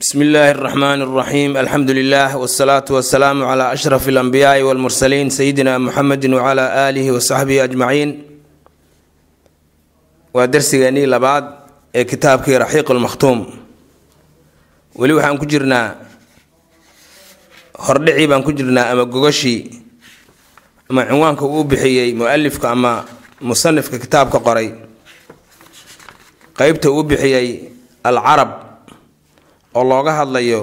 bsmi illahi araxmaan araxiim alxamdu lilah wasalaatu wasalaamu cla ashraf alambiyaai walmursaliin sayidina muxamedi wcala aalihi wasaxbihi ajmaciin waa darsigeennii labaad ee kitaabkii raxiiq lmakhtuum weli waxaan ku jirnaa hordhicii baan ku jirnaa ama gogashii ama cinwaanka uu bixiyey mualifka ama musanifka kitaabka qoray. Qeybta uu bixiyey alcarab oo looga hadlayo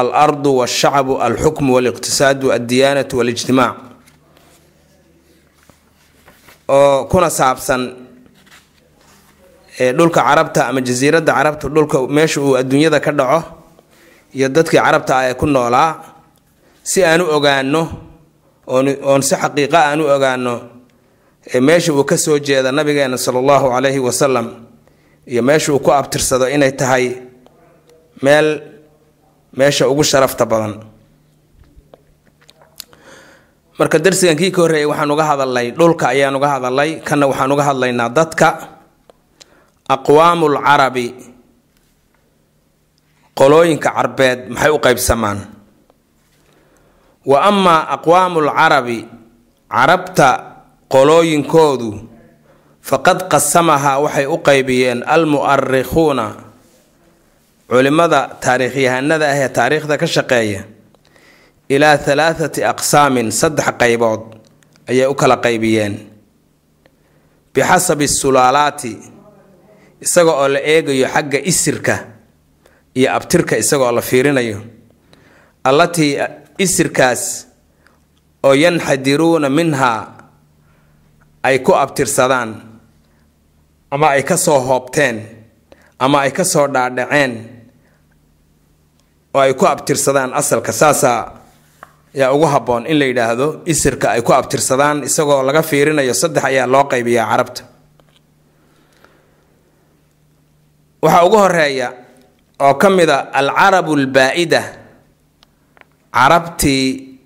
al ardu walshacbu alxukmu waliqtisaadu addiyaanatu walijtimaac oo kuna saabsan dhulka carabta ama jasiiradda carabta dhulka meesha uu adduunyada ka dhaco iyo dadkii carabta ah ee ku noolaa si aan u ogaano oon si xaqiiqa aan u ogaano meesha uu ka soo jeeda nabigeena sala allahu calayhi wasalam iyo meesha uu ku abtirsado inay tahay meel meesha ugu sharafta badan. Marka darsigan kii ka horreeyay waxaan uga hadalnay dhulka ayaan uga hadalnay kanna waxaan uga hadlaynaa dadka. Aqwaamul carabi. Qolooyinka carbeed maxay u qeybsamaan wa amaa aqwaamul carabi carabta qolooyinkoodu faqad qasamahaa waxay u qeybiyeen almu'arikhuuna culimada taariikhyahanada ah ee taariikhda ka shaqeeya ilaa halaathati aqsaamin saddex qaybood ayay u kala qaybiyeen. Bixasabi sulaalaati isaga oo la eegayo xagga isirka iyo abtirka isaga oo la fiirinayo allatii isirkaas oo yanxadiruuna minhaa ay ku abtirsadaan ama ay ka soo hoobteen ama ay ka soo dhaadhaceen oo ay ku abtirsadaan asalka saasaa yaa ugu habboon in la yidhaahdo isirka ay ku abtirsadaan isagoo laga fiirinayo saddex ayaa loo qaybiyaa carabta. Waxaa ugu horreeya oo ka mid a alcarabu albaa-ida carabtii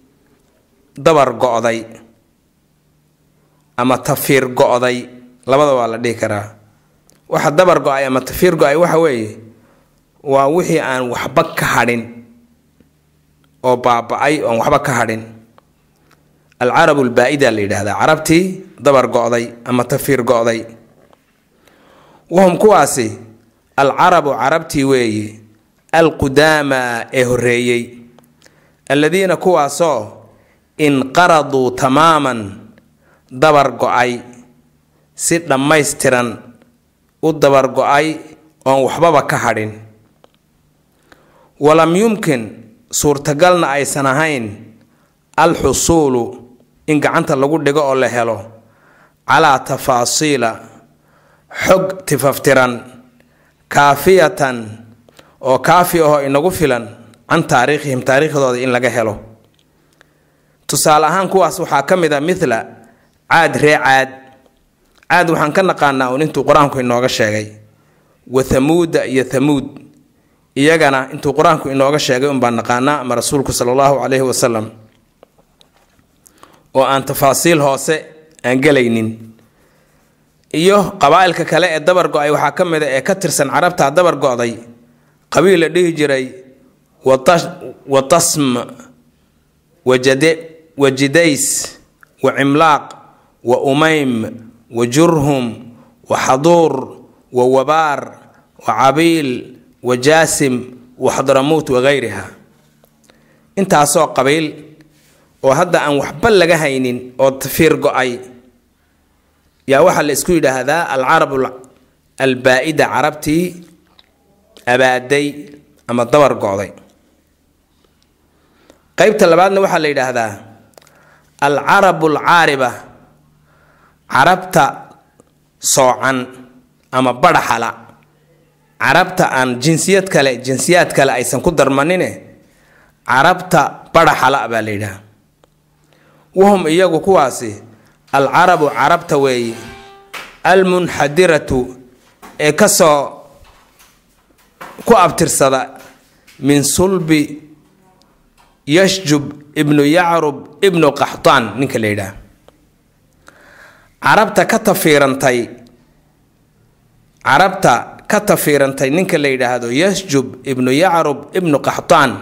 dabar go-day ama tafiir go-day labada waa la dhihi karaa. Waxa dabar go'ay ama tafiir go'ay waxa weeye waa wixii aan waxba ka hadhin oo baaba-ay oon waxba ka hadhin. Alcarabu albaa-ida la yidhaahdaa carabtii dabar go-day ama tafiir go-day. Wahum kuwaasi alcarabu carabtii weeye alqudaama ee horreeyey alladiina kuwaasoo inqaraduu tamaaman dabar go'ay si dhammaystiran u dabar go'ay oon waxbaba ka hadhin walam yumkin suurtagalna aysan ahayn alxusuulu in gacanta lagu dhigo oo la helo calaa tafaasiila xog tifaftiran kaafiyatan oo kaafi ahoo inagu filan can taariikhihim taariikhdooda in laga helo. Tusaale ahaan kuwaas waxaa ka mid a mithla caad ree caad. Caad waxaan ka naqaanaa uun intuu qur'aanku inooga sheegay. Wa thamuuda iyo thamuud iyagana intuu qur'aanku inooga sheegay unbaan naqaanaa ama rasuulku sala allahu calayhi wasalam oo aan tafaasiil hoose aan gelaynin. Iyo qabaa-ilka kale ee dabar go'ay waxaa ka mid a ee ka tirsan carabtaa dabar go-day qabiil la dhihi jiray wa tasm wa jidays wa cimlaaq wa umaym wa jurhum wa xaduur wa wabaar wa cabiil wa jaasim wa xadramuut wa gayriha. Intaasoo qabiil oo hadda aan waxba laga haynin oo tafiir go'ay yaa waxaa la isku yidhaahdaa alcarab albaa-ida carabtii abaaday ama dabar go-day. Qeybta labaadna waxaa la yidhaahdaa alcarabu alcaariba carabta soocan ama badhaxala carabta aan jinsiyad kale jinsiyaad kale aysan ku darmanine carabta badhaxala baa la yidhaha wahum iyagu kuwaasi alcarabu carabta weeye almunxadiratu ee ka soo ku abtirsada min sulbi yashjub ibnu yacrub ibnu qaxtaan ninka la yidhaah carabta ka tafiirantay carabta ka tafiirantay ninka la yidhaahdo yasjub ibnu yacrub ibnu qaxtaan.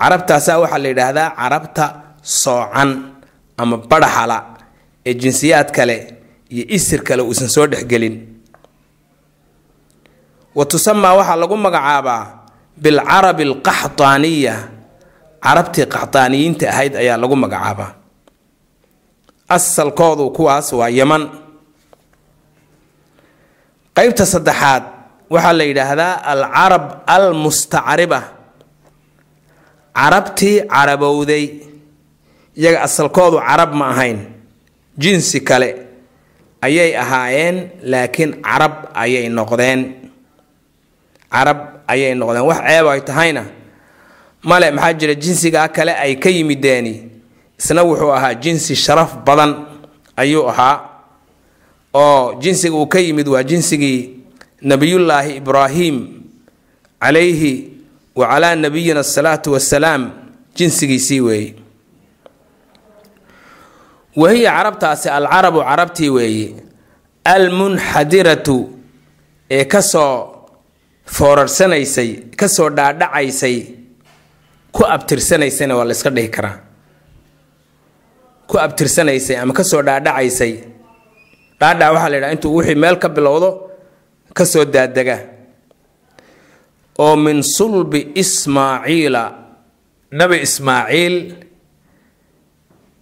Carabtaasaa waxaa la yidhaahdaa carabta soocan ama badhaxala ee jinsiyaad kale iyo isir kale uusan soo dhexgelin wa tusamaa waxaa lagu magacaabaa bilcarabi alqaxtaaniya. Carabtii qaxtaaniyiinta ahayd ayaa lagu magacaabaa. Asalkoodu kuwaas waa yaman qeybta saddexaad waxaa la yidhaahdaa alcarab almustacriba. Carabtii carabowday. Iyaga asalkoodu carab ma ahayn. Jinsi kale ayay ahaayeen laakiin carab ayay noqdeen. Carab ayay noqdeen. Wax ceeb ay tahayna. Male maxaa jira? Jinsigaa kale ay ka yimideeni. Isna wuxuu ahaa jinsi sharaf badan ayuu ahaa. Oo jinsiga uu ka yimid waa jinsigii nabiyullaahi ibraahim calayhi wa calaa nabiyina asalaatu wassalaam jinsigiisii weeye. wahiya carabtaasi alcarabu carabtii weeye. almunxadiratu ee ka soo foorarsanaysay ka soo dhaadhacaysay ku abtirsanaysayna waa la yska dhihi karaa. Ku abtirsanaysay ama ka soo dhaadhacaysay. Dhaadhac waxaa la yidhaha intuu wixii meel ka bilowdo ka soo daadega oo min sulbi ismaaciila nabi ismaaciil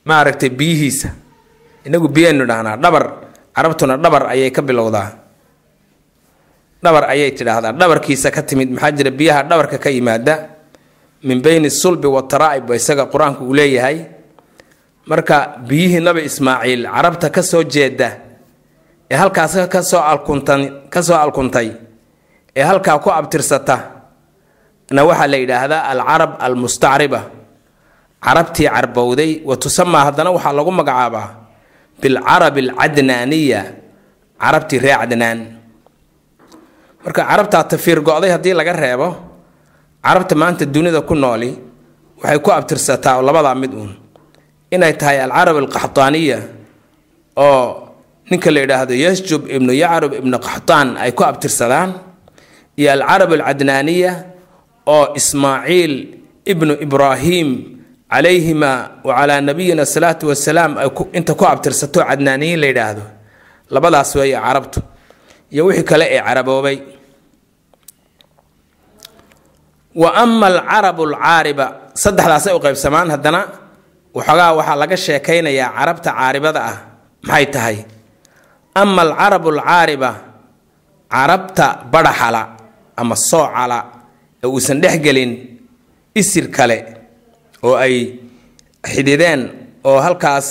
maaragtay biyihiisa. Inagu biyaynu dhahnaa dhabar carabtuna dhabar ayay ka bilowdaa. Dhabar ayay tidhaahdaa dhabarkiisa ka timid maxaa jira biyaha dhabarka ka yimaada? Min beyni sulbi wataraa'ib isaga qur'aanku uu leeyahay. Marka biyihii nabi ismaaciil carabta ka soo jeeda ee halkaas ka soo alkuntan ka soo alkuntay ee halkaa ku abtirsata na waxaa la yidhaahdaa alcarab almustacriba. Carabtii carbowday wa tusamaa haddana waxaa lagu magacaabaa bilcarabi alcadnaaniya carabtii ree cadnaan. Marka carabtaa tafiir go-day haddii laga reebo carabta maanta dunida ku nooli waxay ku abtirsataa labadaa mid uun. Inay tahay alcarab alqaxtaaniya oo ninka la yidhaahdo yasjub ibnu yacrub ibnu qaxtaan ay ku abtirsadaan iyo alcarab alcadnaaniya oo ismaaciil ibnu ibraahim calayhima wa calaa nabiyina asalaatu wasalaam ay inta ku abtirsato cadnaaniyiin la yidhaahdo. Labadaas weeye carabtu iyo wixii kale ee caraboobay. Wa ama alcarabu alcaariba saddexdaasay u qaybsamaan haddana waxoogaa waxaa laga sheekaynayaa carabta caaribada ah maxay tahay ama alcarabu alcaariba carabta badhaxala ama soocala ee uusan dhexgelin isir kale oo ay xidideen oo halkaas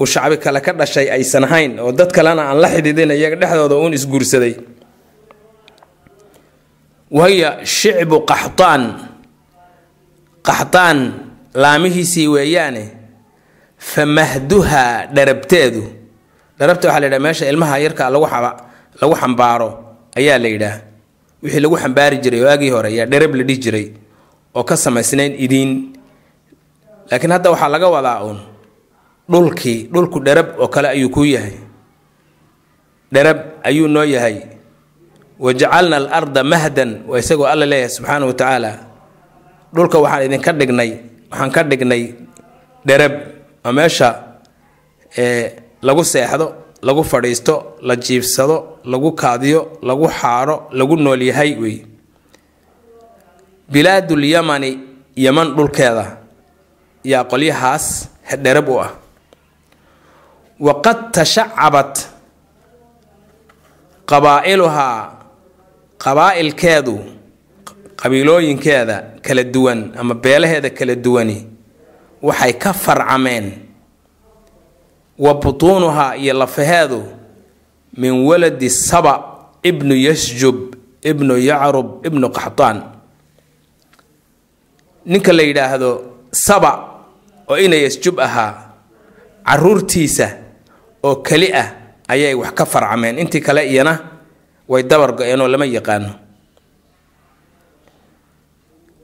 uu shacbi kale ka dhashay aysan ahayn oo dad kalena aan la xididin iyaga dhexdooda uun isguursaday. Wahiya shicbu qaxtaan qaxtaan laamihiisii weeyaane fa mahduha dharabteedu dharabta waxaa la meesha ilmaha yarka lagu xambaaro ayaa la yidhaah wixii lagu xambaari jiray waagii hore ayaa dharab la dhihi jiray oo ka samaysnayn idiin. Laakiin hadda waxaa laga wadaa uun dhulkii dhulku dharab oo kale ayuu kuu yahay. Dharab ayuu noo yahay. Wa jacalna alarda mahdan waa isagoo alla leeyahay subxaana wa tacaala. Dhulka waxaan idinka dhignay waxaan ka dhignay dharab. Oo meesha lagu seexdo lagu fadhiisto la jiibsado lagu kaadiyo lagu xaaro lagu nool yahay wey. Bilaadul yamani yaman dhulkeeda yaa qolyahaas dherab u ah. Waqad tashacabat qabaa'iluhaa qabaa'ilkeedu qabiilooyinkeeda kala duwan ama beelaheeda kala duwani waxay ka farcameen wa butuunuhaa iyo lafaheedu min waladi saba ibnu yasjub ibnu yacrub ibnu qaxtaan. Ninka la yidhaahdo saba oo ina yasjub ahaa caruurtiisa oo keli ah ayay wax ka farcameen. Intii kale iyana way dabar go-een oo lama yaqaano.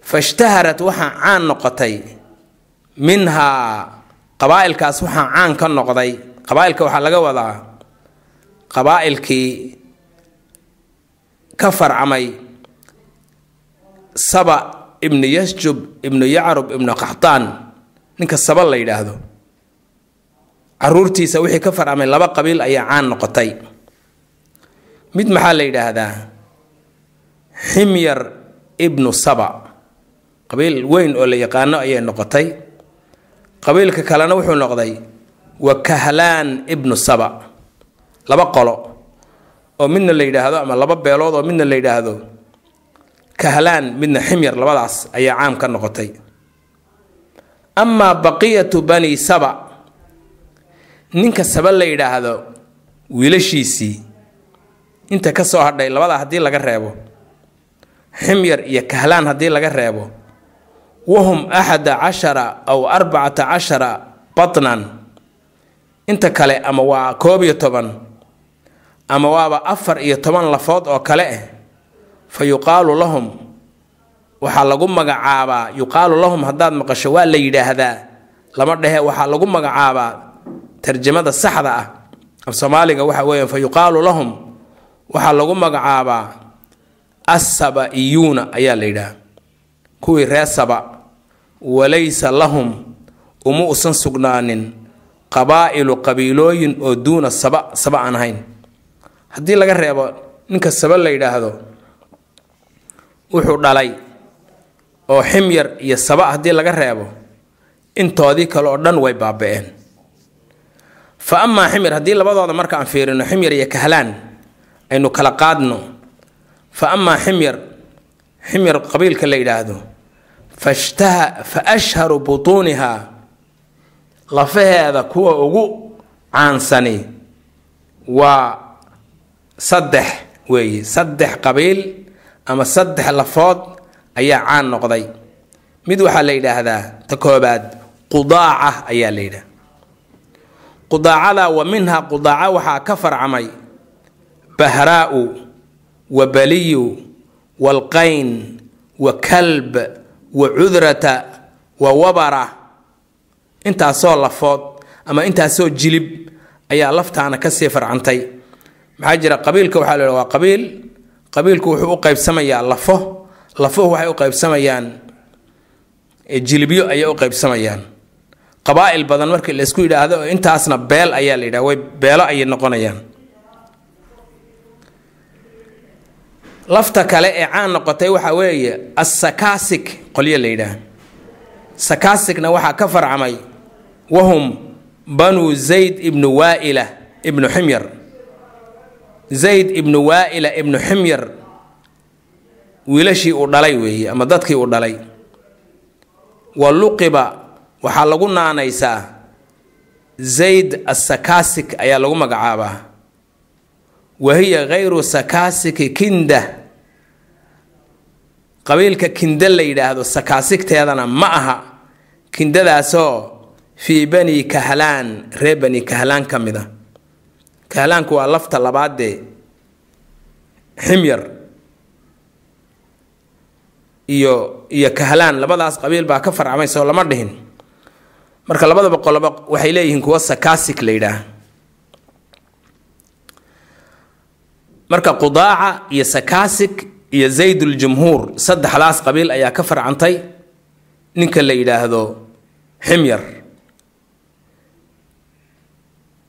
Fashtaharat waxaa caan noqotay minhaa qabaa'ilkaas waxaa caan ka noqday qabaa'ilka waxaa laga wadaa qabaa'ilkii ka farcamay saba ibnu yasjub ibnu yacrub ibnu qaxtaan. Ninka saba la yidhaahdo. Caruurtiisa wixii ka farcamay laba qabiil ayaa caan noqotay. Mid maxaa la yidhaahdaa? Ximyar ibnu saba. Qabiil weyn oo la yaqaano ayay noqotay qabiilka kalena wuxuu noqday wa kahlaan ibnu saba. Laba qolo oo midna la yidhaahdo ama laba beelood oo midna la yidhaahdo kahlaan midna ximyar labadaas ayaa caam ka noqotay. Amaa baqiyatu bani saba ninka saba la yidhaahdo wiilashiisii inta ka soo hadhay labadaa haddii laga reebo ximyar iyo kahlaan haddii laga reebo wahum axada cashara aw arbacata cashara batnan inta kale ama waa koob iyo toban ama waaba afar iyo toban lafood oo kale ah fa yuqaalu lahum waxaa lagu magacaabaa yuqaalu lahum haddaad maqasho waa la yidhaahdaa lama dhehe waxaa lagu magacaabaa tarjamada saxda ah af soomaaliga waxa weeyaan fa yuqaalu lahum waxaa lagu magacaabaa assaba-iyuuna ayaa la yidhaha kuwii reer saba walaysa lahum uma usan sugnaanin qabaa'ilu qabiilooyin oo duuna saba saba aan ahayn. Haddii laga reebo ninka saba la yidhaahdo wuxuu dhalay oo ximyar iyo saba haddii laga reebo intoodii kale oo dhan way baaba-een. Fa amaa ximyar haddii labadooda marka aan fiirino ximyar iyo kahlaan aynu kala qaadno. Fa amaa ximyar ximyar qabiilka la yidhaahdo fashtaha fa ashharu butuunihaa lafaheeda kuwa ugu caansani waa saddex weeye saddex qabiil ama saddex lafood ayaa caan noqday mid waxaa la yidhaahdaa ta koobaad qudaaca ayaa la yidhaha qudaacada wa minhaa qudaaca waxaa ka farcamay bahraa'u wa baliyu waalqayn wa kalb wa cudrata wa wabara. Intaasoo lafood ama intaasoo jilib ayaa laftaana ka sii farcantay. Maxaa jira qabiilka? Waxaa la waa qabiil. Qabiilku wuxuu u qaybsamayaa lafo. Lafuhu waxay u qaybsamayaan jilibyo ayay u qaybsamayaan. Qabaa'il badan markii laysku yidhaahdo intaasna beel ayaa la yidhaha way beelo ayay noqonayaan lafta kale ee caan noqotay waxaa weeye assakaasig qolyo la yidhaah sakaasigna waxaa ka farcamay wahum banuu zayd ibnu waaila ibnu ximyar. Zayd ibnu waaila ibnu ximyar wiilashii uu dhalay weeye ama dadkii uu dhalay. Wa luqiba waxaa lagu naanaysaa zayd assakaasig ayaa lagu magacaabaa wa hiya khayru sakaasiki kinda qabiilka kinda la yidhaahdo sakaasigteedana ma aha kindadaasoo fii bani kahlaan reer bani kahlaan ka mid a kahlaanku waa lafta labaadee ximyar iyo iyo kahlaan labadaas qabiil baa ka farcamay soo lama dhihin marka labadaba qoloba waxay leeyihiin kuwa sakaasig la yidhaah marka qudaaca iyo sakaasig iyo zayduljumhuur saddexdaas qabiil ayaa ka farcantay ninka la yidhaahdo ximyar.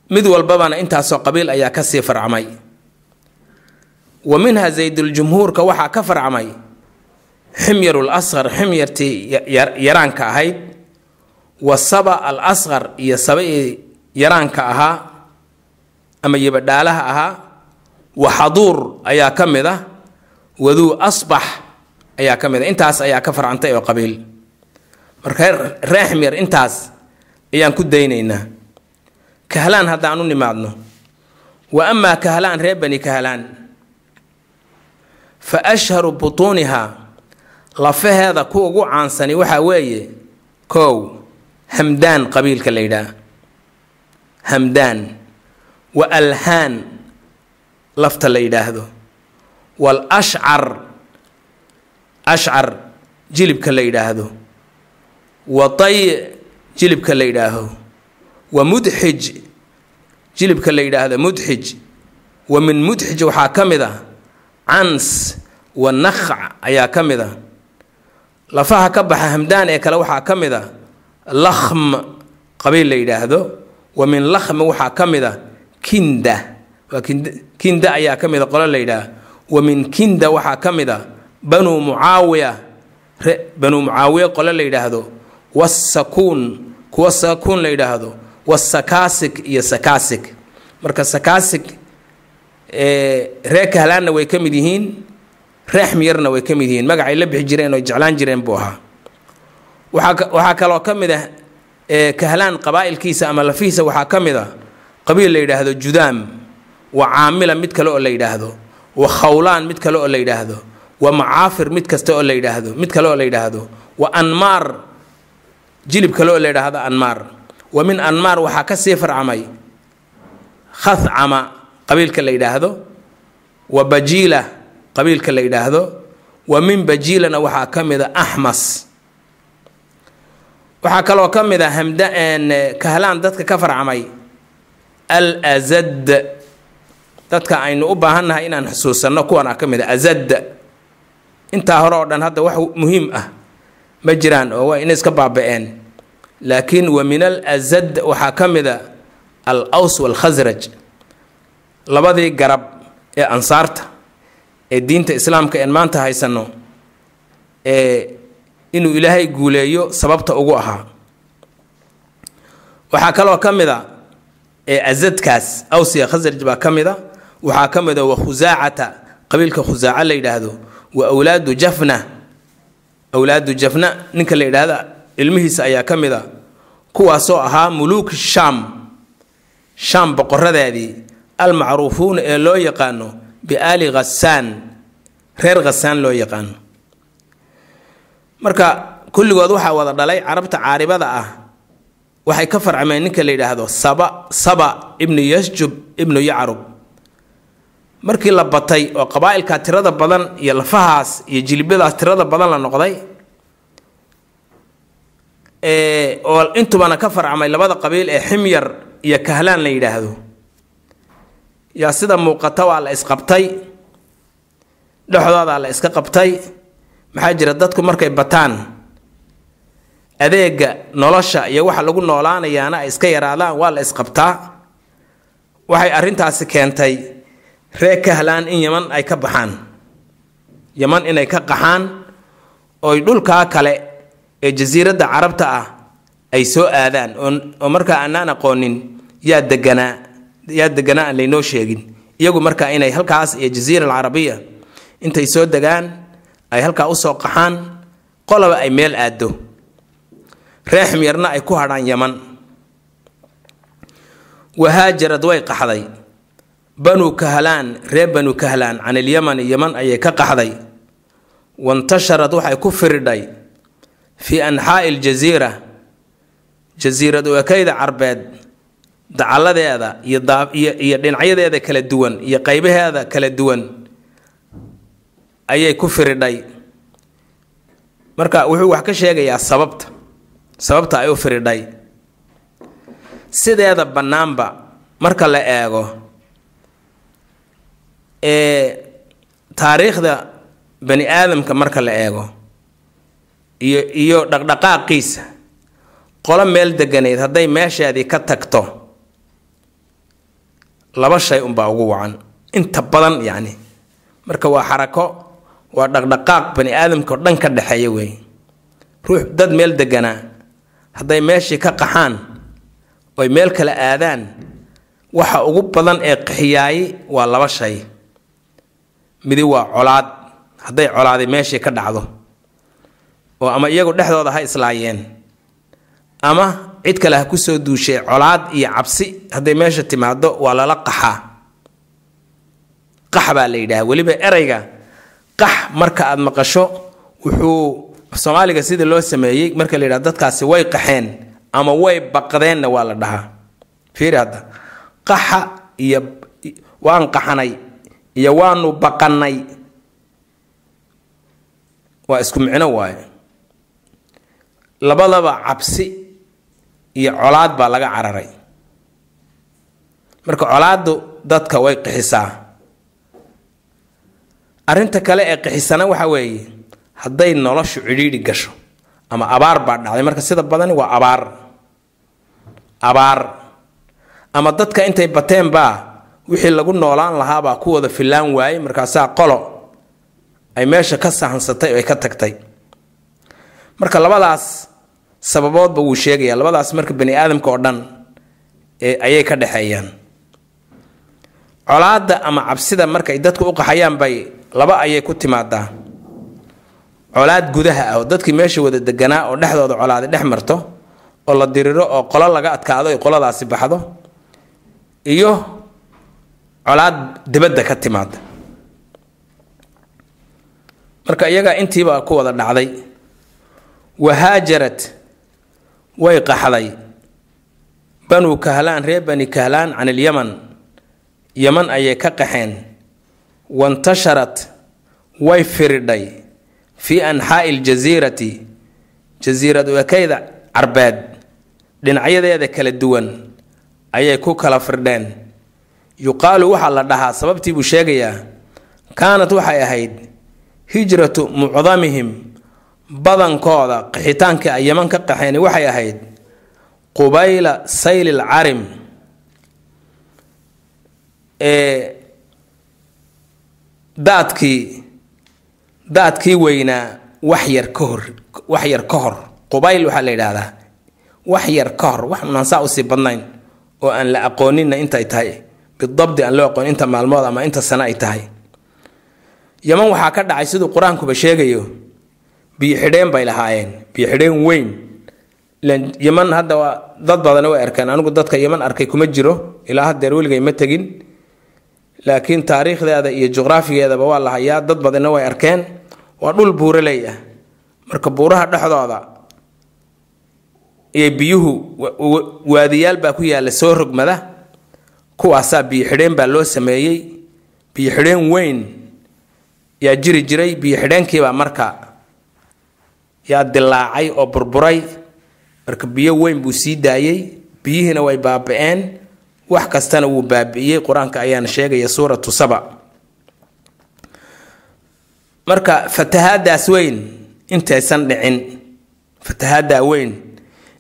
Mid walbabana intaasoo qabiil ayaa ka sii farcamay. Wa minha zayduljumhuurka waxaa ka farcamay ximyarul asqar ximyartii yaraanka ahayd. Wa saba al asqar iyo sabai yaraanka ahaa ama yabadhaalaha ahaa wa xaduur ayaa ka mid ah. Waduu asbax ayaa ka mid a intaas ayaa ka farcantay oo qabiil. Marka ree ximyar intaas ayaan ku daynaynaa. Kahlaan haddaan u nimaadno. Wa amaa kahlaan reer bani kahlaan fa ashharu butuunihaa. Lafaheeda ku ugu caansani waxaa weeye kow hamdaan qabiilka la yidhaah. Hamdaan. Wa alhaan lafta la yidhaahdo. Wal ashcar ashcar jilibka la yidhaahdo. Wa tay jilibka la yidhaaho. Wa mudxij jilibka la yidhaahdo mudxij wa min mudxij waxaa ka mid ah cans wa nakc ayaa ka mid a lafaha ka baxa hamdaan ee kale waxaa ka mid a lakhm qabiil la yidhaahdo. Wa min lakhmi waxaa ka mid a kinda waa kinda ayaa ka mid a qolo la yidhaah. Wa min kinda waxaa ka mid a banuu mucaawiya banuu mucaawiya qole la yidhaahdo. Wasakuun kuwa sakuun la yidhaahdo. Wasakaasig iyo sakaasig marka sakaasig ree kahlaanna way ka mid yihiin ree way ka mid yihiin. Magacay la bixi jireen oo jeclaan jireen buu ahaa. Waxaa kaloo ka mid ah kahlaan qabaa'ilkiisa ama lafihiisa waxaa ka mid a qabiil la yidhaahdo judaam wa caamila mid kale oo la yidhaahdo. Wa khawlaan mid kale oo la yidhaahdo. Wa macaafir mid kasta oo la yidhaahdo mid kale oo la yidhaahdo. Wa anmaar jilib kale oo la yidhaahdo anmaar. Wa min anmaar waxaa ka sii farcamay khacama qabiilka la yidhaahdo. Wa bajiila qabiilka la yidhaahdo. Wa min bajiilana waxaa ka mid a axmas waxaa kaloo ka mid a hamda kahlaan dadka ka farcamay. Al azad dadka aynu u baahannahay inaan xusuusanno kuwanaa ka mid a azad. Intaa hore oo dhan hadda wax muhiim ah ma jiraan oo waa inay iska baaba-een. Laakiin wa min al azad waxaa ka mid a al aws walkhasraj labadii garab ee ansaarta ee diinta islaamka een maanta haysanno ee inuu ilaahay guuleeyo sababta ugu ahaa. Waxaa kaloo ka mid a ee asadkaas awsiya khasraj baa ka mid a waxaa ka mid a wa khusaacata qabiilka khusaaca la yidhaahdo wa awlaadu jafna. Awlaadu jafna ninka la yidhaahda ilmihiisa ayaa ka mid a kuwaasoo ahaa muluuk shaam. Shaam boqoradeedii almacruufuuna ee loo yaqaano biaali khasaan reer khasaan loo yaqaano. Marka kulligood waxaa wada dhalay carabta caaribada ah. Waxay ka farcameen ninka la yidhaahdo saba saba ibnu yasjub ibnu yacrub markii la batay oo qabaa'ilka tirada badan iyo lafahaas iyo jilibadaas tirada badan la noqday oo intubana ka farcamay labada qabiil ee ximyar iyo kahlaan la yidhaahdo. Yaa sida muuqata waa la isqabtay dhexdoodaa la iska qabtay maxaa jira dadku markay bataan adeega nolosha iyo waxa lagu noolaanayaana ay iska yaraadaan waa la isqabtaa. Waxay arrintaasi keentay ree kahlaan in yaman ay ka baxaan. Yaman inay ka qaxaan oy dhulkaa kale ee jasiiradda carabta ah ay soo aadaan. Oo markaa aanaan aqoonin yaa deganaa yaa deganaa aan laynoo sheegin. Iyagu markaa inay halkaas iyo jasiira alcarabiya intay soo degaan ay halkaa u soo qaxaan qolaba ay meel aado reexm yarna ay ku hadhaan yaman wahaajarad way qaxday banuu kahlaan reer banuu kahlaan can ilyamani yaman ayay ka qaxday. Wantasharad waxay ku firidhay fii anxaa'i ljasiira jasiirad ekayda carbeed dacalladeeda iyo dhinacyadeeda kala duwan iyo qaybaheeda kala duwan ayay ku firidhay. Marka wuxuu wax ka sheegayaa sababta sababta ay u firidhay. Sideeda bannaanba marka la eego ee taariikhda bani aadamka marka la eego iyo iyo dhaqdhaqaaqiisa qolo meel deganeyd hadday meesheedii ka tagto laba shay unbaa ugu wacan. Inta badan yacni marka waa xarako waa dhaqdhaqaaq bani aadamka oo dhan ka dhexeeya wey. Ruux dad meel deganaa hadday meeshii ka qaxaan oy meel kale aadaan waxa ugu badan ee qixiyaayi waa laba shay midi waa colaad. Hadday colaadi meeshii ka dhacdo oo ama iyagu dhexdooda ha islaayeen ama cid kale ha ku soo duushay colaad iyo cabsi hadday meesha timaado waa lala qaxaa. Qax baa la yidhaha weliba ereyga qax marka aad maqasho wuxuu soomaaliga sidii loo sameeyey marka la yidhaha dadkaasi way qaxeen ama way baqdeenna waa la dhahaa. Fiiri hadda qaxa iyo waan qaxanay iyo waanu baqanay waa isku micno waaye. Labadaba cabsi iyo colaad baa laga cararay. Marka colaaddu dadka way qixisaa. Arrinta kale ee qixisana waxa weeye hadday noloshu cidhiidhi gasho ama abaar baa dhacday. Marka sida badani waa abaar. Abaar. Ama dadka intay bateen baa wixii lagu noolaan lahaabaa ku wada fillaan waayey markaasaa qolo ay meesha ka sahansatay oo ay ka tagtay. Marka labadaas sababoodba wuu sheegaya labadaas marka bani aadamka oo dhan ayay ka dhexeeyaan. Colaadda ama cabsida markay dadku u qaxayaan bay laba ayay ku timaadaa. Colaad gudaha ah oo dadkii meesha wada deganaa oo dhexdooda colaadi dhex marto oo la diriro oo qolo laga adkaado ay qoladaasi baxdo iyo colaad dibadda ka timaada marka iyagaa intiiba ku wada dhacday wahaajarad way qaxday. Banuu kahlaan reer bani kahlaan can ilyaman yaman ayay ka qaxeen. Wantasharat way firidhay. Fii anxaa'i iljasiirati jasiirad ekayda carbeed dhinacyadeeda kala duwan ayay ku kala firdheen yuqaalu waxaa la dhahaa sababtii buu sheegayaa kaanat waxay ahayd hijratu mucdamihim badankooda qaxitaankii ay yaman ka qaxeen waxay ahayd qubayla sayli lcarim ee daadkii daadkii weynaa wax yar ka hor wax yar ka hor. Qubayl waxaa la yidhaahdaa wax yar ka hor wax unaan saa u sii badnayn oo aan la aqooninna intay tahay bidabdi aan loo aqoon inta maalmood ama inta sano ay tahay. Yaman waxaa ka dhacay siduu qur'aankuba sheegayo biyo bay lahaayeen biyo xidheen weyn. Yaman hadda dad badana way arkeen. Anigu dadka yaman arkay kuma jiro ilaa hadeer weligay ma tegin. Laakiin taariikhdeeda iyo juqraafigeedaba waa la hayaa dad badana way arkeen. Waa dhul buuraley ah. Marka buuraha dhexdooda iyo biyuhu waadiyaal baa ku yaalla soo rogmada kuwaasaa biyo xidheen baa loo sameeyey. Biyo xidheen weyn yaa jiri jiray. Biyo xidheenkiibaa marka yaa dilaacay oo burburay. Marka biyo weyn buu sii daayey. Biyihiina way baaba-een. Wax kastana wuu baabi'iyey qur'aanka ayaana sheegaya suuratu saba. Marka fatahaadaas weyn intaysan dhicin fatahaaddaa weyn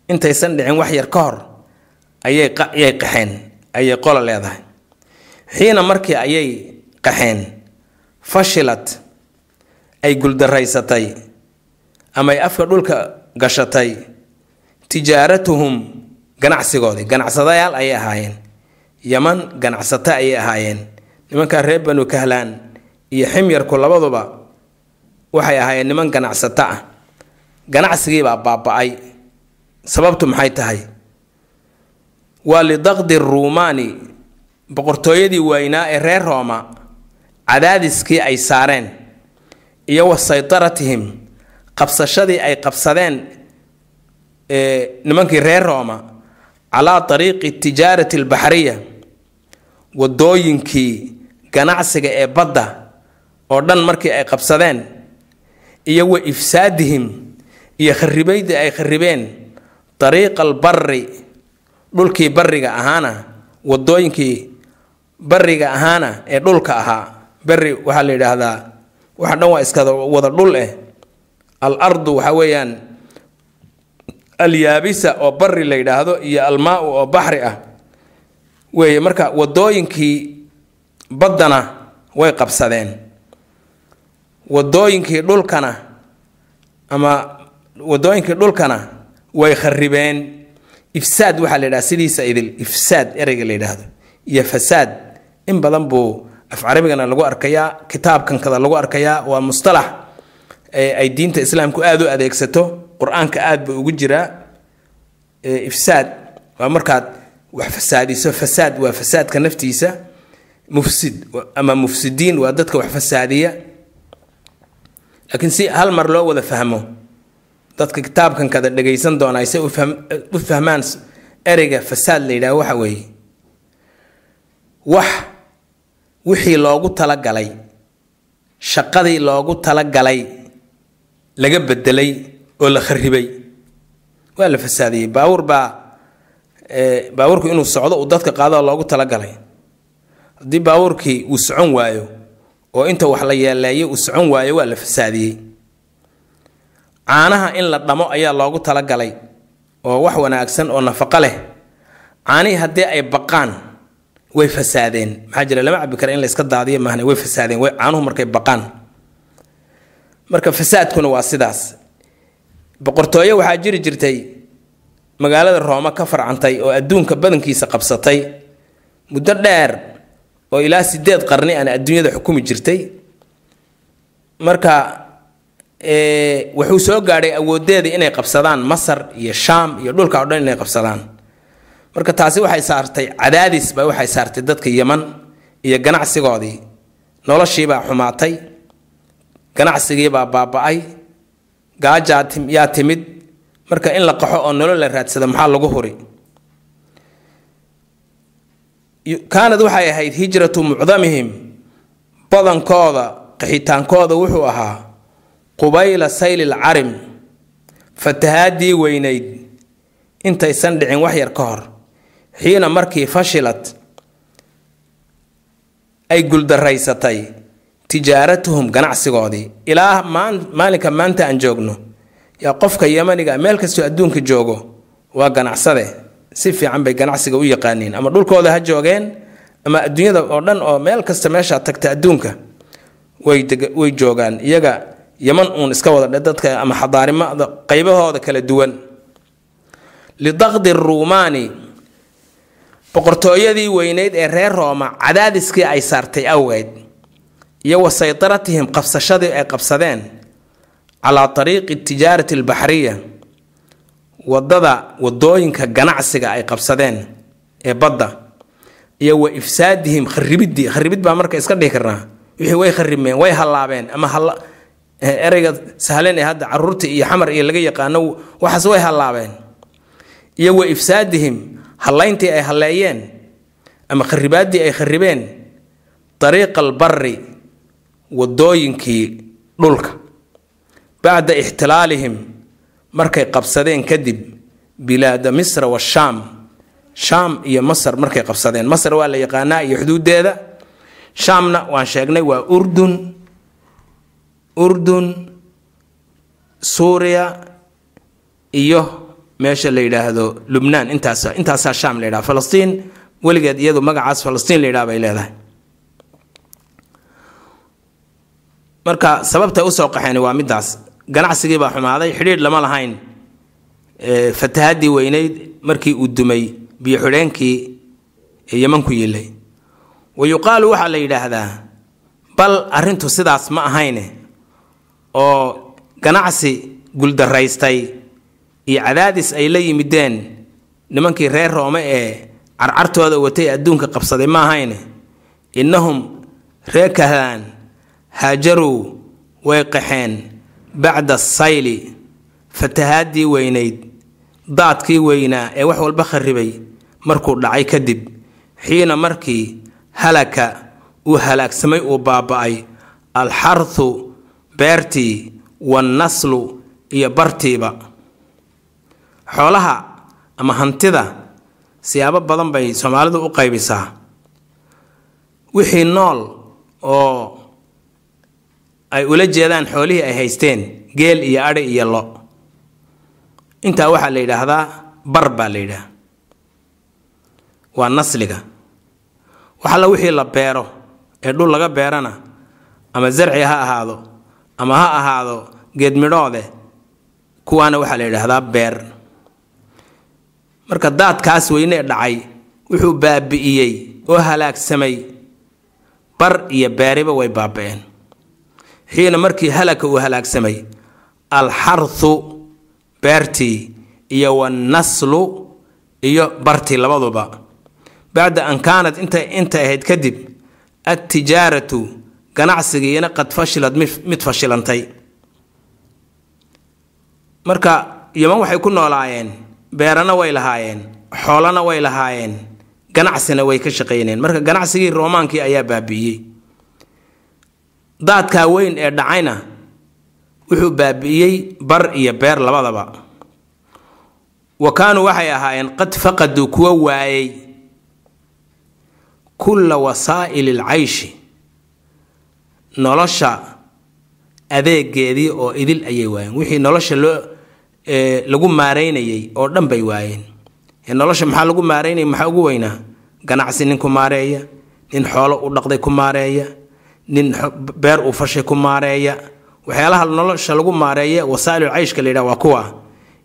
intaysan dhicin wax yar ka hor ayay qaxeen ayay qola leedahay. Xiina markii ayay qaxeen fashilad ay guldaraysatay ama ay afka dhulka gashatay tijaaratuhum ganacsigoodii ganacsadayaal ayay ahaayeen yaman ganacsato ayay ahaayeen nimankaa reer banu kahlaan iyo ximyarku labaduba waxay ahaayeen niman ganacsato ah. Ganacsigiibaa baaba-ay sababtu maxay tahay waa lidaqdi ruumaani boqortooyadii waynaa ee reer rooma cadaadiskii ay saareen iyo wa saytaratihim qabsashadii ay qabsadeen nimankii reer rooma calaa ariiqi tijaarati albaxriya wadooyinkii ganacsiga ee badda oo dhan markii ay qabsadeen iyo wa ifsaadihim iyo kharibaydii ay kharibeen dariiqa albari dhulkii bariga ahaana wadooyinkii bariga ahaana ee dhulka ahaa. Beri waxaa la yidhaahdaa waxa dhan waa iskada wada dhul eh. Al ardu waxa weeyaan alyaabisa oo bari la yidhaahdo iyo almaa-u oo baxri ah. Weeye marka wadooyinkii baddana way qabsadeen. Wadooyinkii dhulkana ama wadooyinkii dhulkana way kharibeen ifsaad waxaa la yidhaha sidiisa idil. Ifsaad ereyga la yidhaahdo. Iyo fasaad. In badan buu af carabigana lagu arkayaa kitaabkan kada lagu arkayaa waa mustalax ay diinta islaamku aada u adeegsato qur'aanka aada buu ugu jiraa ifsaad waa markaad wax fasaadiso. Fasaad waa fasaadka naftiisa. Mufsid ama mufsidiin waa dadka wax fasaadiya. Laakiin si hal mar loo wada fahmo dadka kitaabkan kada dhagaysan doonaa say u fahmaan ereyga fasaad la yidhaha waxa weeye. Wax wixii loogu talagalay shaqadii loogu talagalay laga bedelay oo la kharibay waa la fasaadiyey. Baawur baa baawurku inuu socdo uu dadka qaado loogu talagalay. Haddii baawurkii uu socon waayo oo inta wax la yeeleeyay uu socon waayo waa la fasaadiyey caanaha in la dhamo ayaa loogu talagalay oo wax wanaagsan oo nafaqo leh. Caanihii haddii ay baqaan way fasaadeen. Maxaa jira lama cabi kara in la iska daadiyo maahne way fasaadeen. Way caanuhu markay baqaan. Marka fasaadkuna waa sidaas. Boqortooyo waxaa jiri jirtay magaalada rooma ka farcantay oo adduunka badankiisa qabsatay. Muddo dheer oo ilaa sideed qarni aan adduunyada xukumi jirtay. Marka wuxuu soo gaadhay awoodeedii inay qabsadaan masar iyo shaam iyo dhulka o dhan inay qabsadaan. Marka taasi waxay saartay cadaadis ba waxay saartay dadka yeman iyo ganacsigoodii. Noloshiibaa xumaatay ganacsigiibaa baaba-ay gaajaa yaa timid. Marka in la qaxo oo nolol la raadsado maxaa lagu huri? Kaanad waxay ahayd hijratu mucdamihim. Badankooda qaxitaankooda wuxuu ahaa qubayla sayli lcarim fatahaadii weynayd. Intaysan dhicin wax yar ka hor xiina markii fashilad ay guldaraysatay tijaaratuhum ganacsigoodii. Ilaa maalinka maanta aan joogno yaa qofka yamaniga meel kastoo adduunka joogo waa ganacsade. Si fiican bay ganacsiga u yaqaaniin. Ama dhulkooda ha joogeen ama adduunyada oo dhan oo meel kasta meeshaa tagta adduunka way joogaan. Iyaga yaman uun iska wada dadka ama xadaarimada qaybahooda kala duwan. Lidaqdi ruumaani boqortooyadii weyneyd ee reer rooma cadaadiskii ay saartay awgeed iyo wa saytaratihim qabsashadii ay qabsadeen calaa ariiqi tijaarati albaxriya waddada waddooyinka ganacsiga ay qabsadeen ee badda iyo wa ifsaadihim kharibidii kharibid baa marka iska dhihi karnaa. Wixii way kharibmeen way hallaabeen ama ereyga sahlan ee hadda carruurta iyo xamar iyo laga yaqaano waxaas way hallaabeen. Iyo wa ifsaadihim hallayntii ay halleeyeen ama kharibaaddii ay kharibeen dariiqa albari wadooyinkii dhulka. Bacda ixtilaalihim markay qabsadeen kadib bilaada misra washaam shaam. Iyo masar markay qabsadeen. Masar waa la yaqaanaa iyo xuduudeeda shaamna waan sheegnay waa urdun urdun suuriya iyo meesha la yidhaahdo lubnaan. Intaas intaasaa shaam la yidhaha. Falastiin weligeed iyadu magacaas falastiin la yidhaha bay leedahay. Marka sababtay u soo qaxeen waa midaas ganacsigii baa xumaaday. Xidhiidh lama lahayn. Fatahadii weyneyd markii uu dumay biyo yeman ku yilay wa waxaa la yidhaahdaa bal arrintu sidaas ma ahayne oo ganacsi guldaraystay iyo cadaadis ay la yimideen nimankii reer roome ee carcartooda watay adduunka qabsaday ma ahayne innahum reer kahlaan haajaruu way qaxeen bacda sayli fatahaadii weynayd daadkii weynaa ee wax walba kharibay markuu dhacay kadib xiina markii halaka uu halaagsamay uu baaba-ay alxarthu beertii wannaslu iyo bartiiba. Xoolaha ama hantida siyaabo badan bay soomaalidu u qaybisaa. Wixii nool oo ay ula jeedaan xoolihii ay haysteen geel iyo adhi iyo lo. Intaa waxaa la yidhaahdaa bar baa la yidhaah waa nasliga. Waxalla wixii la beero ee dhul laga beerana ama zarci ha ahaado ama ha ahaado geedmidhoode kuwaana waxaa la yidhaahdaa beer. Marka daadkaas weyne dhacay wuxuu baabi'iyey oo halaagsamay. Bar iyo beeriba way baaba-een xiina markii halaka uu halaagsamay alxarthu beertii iyo wannaslu iyo bartii labaduba. Bacda an kaanad inta intay ahayd kadib adtijaaratu ganacsigiina qad fashilad mid fashilantay. Marka yaman waxay ku noolaayeen beerana way lahaayeen xoolana way lahaayeen ganacsina way ka shaqayneen. Marka ganacsigii roomaankii ayaa baabi'iyey daadkaa weyn ee dhacayna wuxuu baabi'iyey bar iyo beer labadaba. Wa kaanuu waxay ahaayeen qad faqaduu kuwa waayey kulla wasaa'ili alcayshi nolosha adeegeedii oo idil ayay waayeen. Wixii nolosha loo lagu maareynayay oo dhan bay waayeen. Nolosha maxaa lagu maareynaya maxaa ugu weynaa? Ganacsi nin ku maareeya nin xoolo u dhaqday ku maareeya nin beer uu fashay ku maareeya. Waxyaalaha nolosha lagu maareeya wasaa'ilul cayshka la yidhaha waa kuwa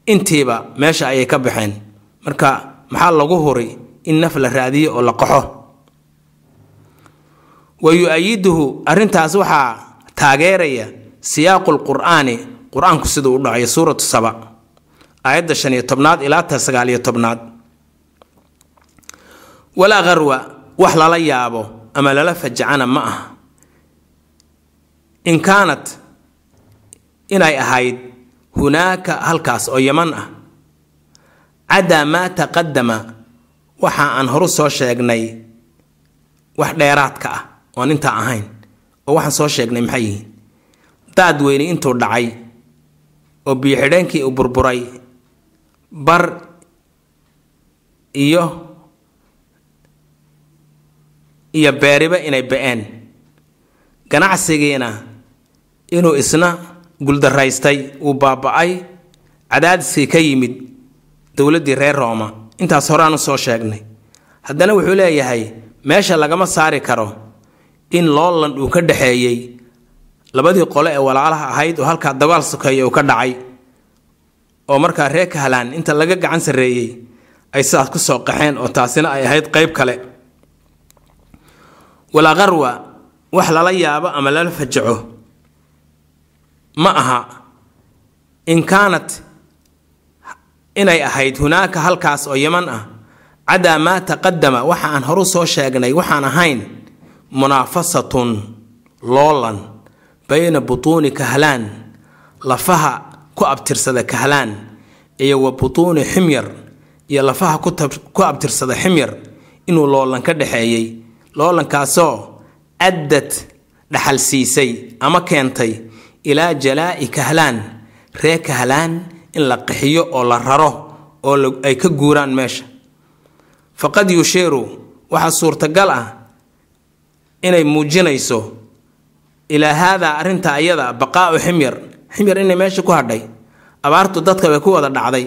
intiiba meesha ayay ka baxeen. Marka maxaa lagu huri in naf la raadiyo oo la qaxo wa yu-ayiduhu arrintaas waxaa taageeraya siyaaqu lqur'aani qur'aanku siduu u dhacayo suuratu saba aayadda shan iyo tobnaad ilaa ta sagaal iyo tobnaad. Walaa qarwa wax lala yaabo ama lala fajacana ma aha. In kaanat inay ahayd hunaaka halkaas oo yaman ah. Cadaa maa taqadama waxa aan horu soo sheegnay wax dheeraadka ah oon intaa ahayn oo waxaan soo sheegnay maxay yihiin? Daad weyni intuu dhacay oo biyo-xidheenkii uu burburay bar iyo iyo beeriba inay ba'een ganacsigiina inuu isna guldaraystay uu baaba-ay cadaadiskii ka yimid dowladdii reer rooma. Intaas horeaan u soo sheegnay. Haddana wuxuu leeyahay meesha lagama saari karo in looland uu ka dhexeeyey labadii qole ee walaalaha ahayd oo halkaa dagaal sokeeya uu ka dhacay. Oo markaa reer kahlaan inta laga gacan sarreeyey ay sidaas ku soo qaxeen oo taasina ay ahayd qeyb kale. Walaa qarwa wax lala yaabo ama lala fajaco. Ma aha in kaanat inay ahayd hunaaka halkaas oo yaman ah. Cadaa maa taqadama waxa aan horu soo sheegnay waxaan ahayn munaafasatun loolan bayna butuuni kahlaan lafaha ku abtirsada kahlaan iyo wa butuuni ximyar iyo lafaha ku abtirsada ximyar inuu loolan ka dhexeeyey loolankaasoo addad dhaxal siisay ama keentay ilaa jalaa'i kahlaan ree kahlaan in la qaxiyo oo la raro oo ay ka guuraan meesha. Faqad yushiiru waxaa suurtagal ah inay muujinayso ilaa haadaa arrinta ayada baqaa'u ximyar ximyar inay meesha ku hadhay abaartu dadka way ku wada dhacday.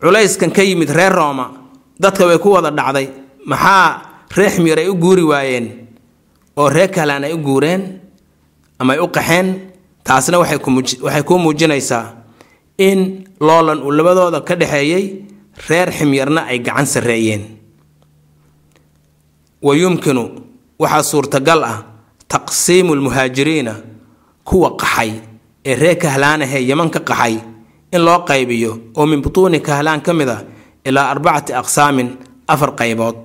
Culayskan ka yimid reer rooma dadka way ku wada dhacday. Maxaa ree ximyar ay u guuri waayeen? Oo ree kahlaan ay u guureen? Ama ay u qaxeen? Taasna waxay kuu muujinaysaa in loolan uu labadooda ka dhexeeyey reer ximyarna ay gacan sarreeyeen wa yumkinu waxaa suurtagal ah taqsiimu lmuhaajiriina kuwa qaxay ee reer kahlaanahee yaman ka qaxay in loo qaybiyo oo min butuuni kahlaan ka mid a ilaa arbacati aqsaamin afar qaybood.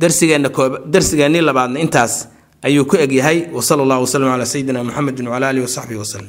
Darsigeenna koob darsigeennii labaadna intaas ayuu ku egyahay wa sala allahu wasalam calaa sayidina muxamedin wacala alihi wasaxbihi wasalem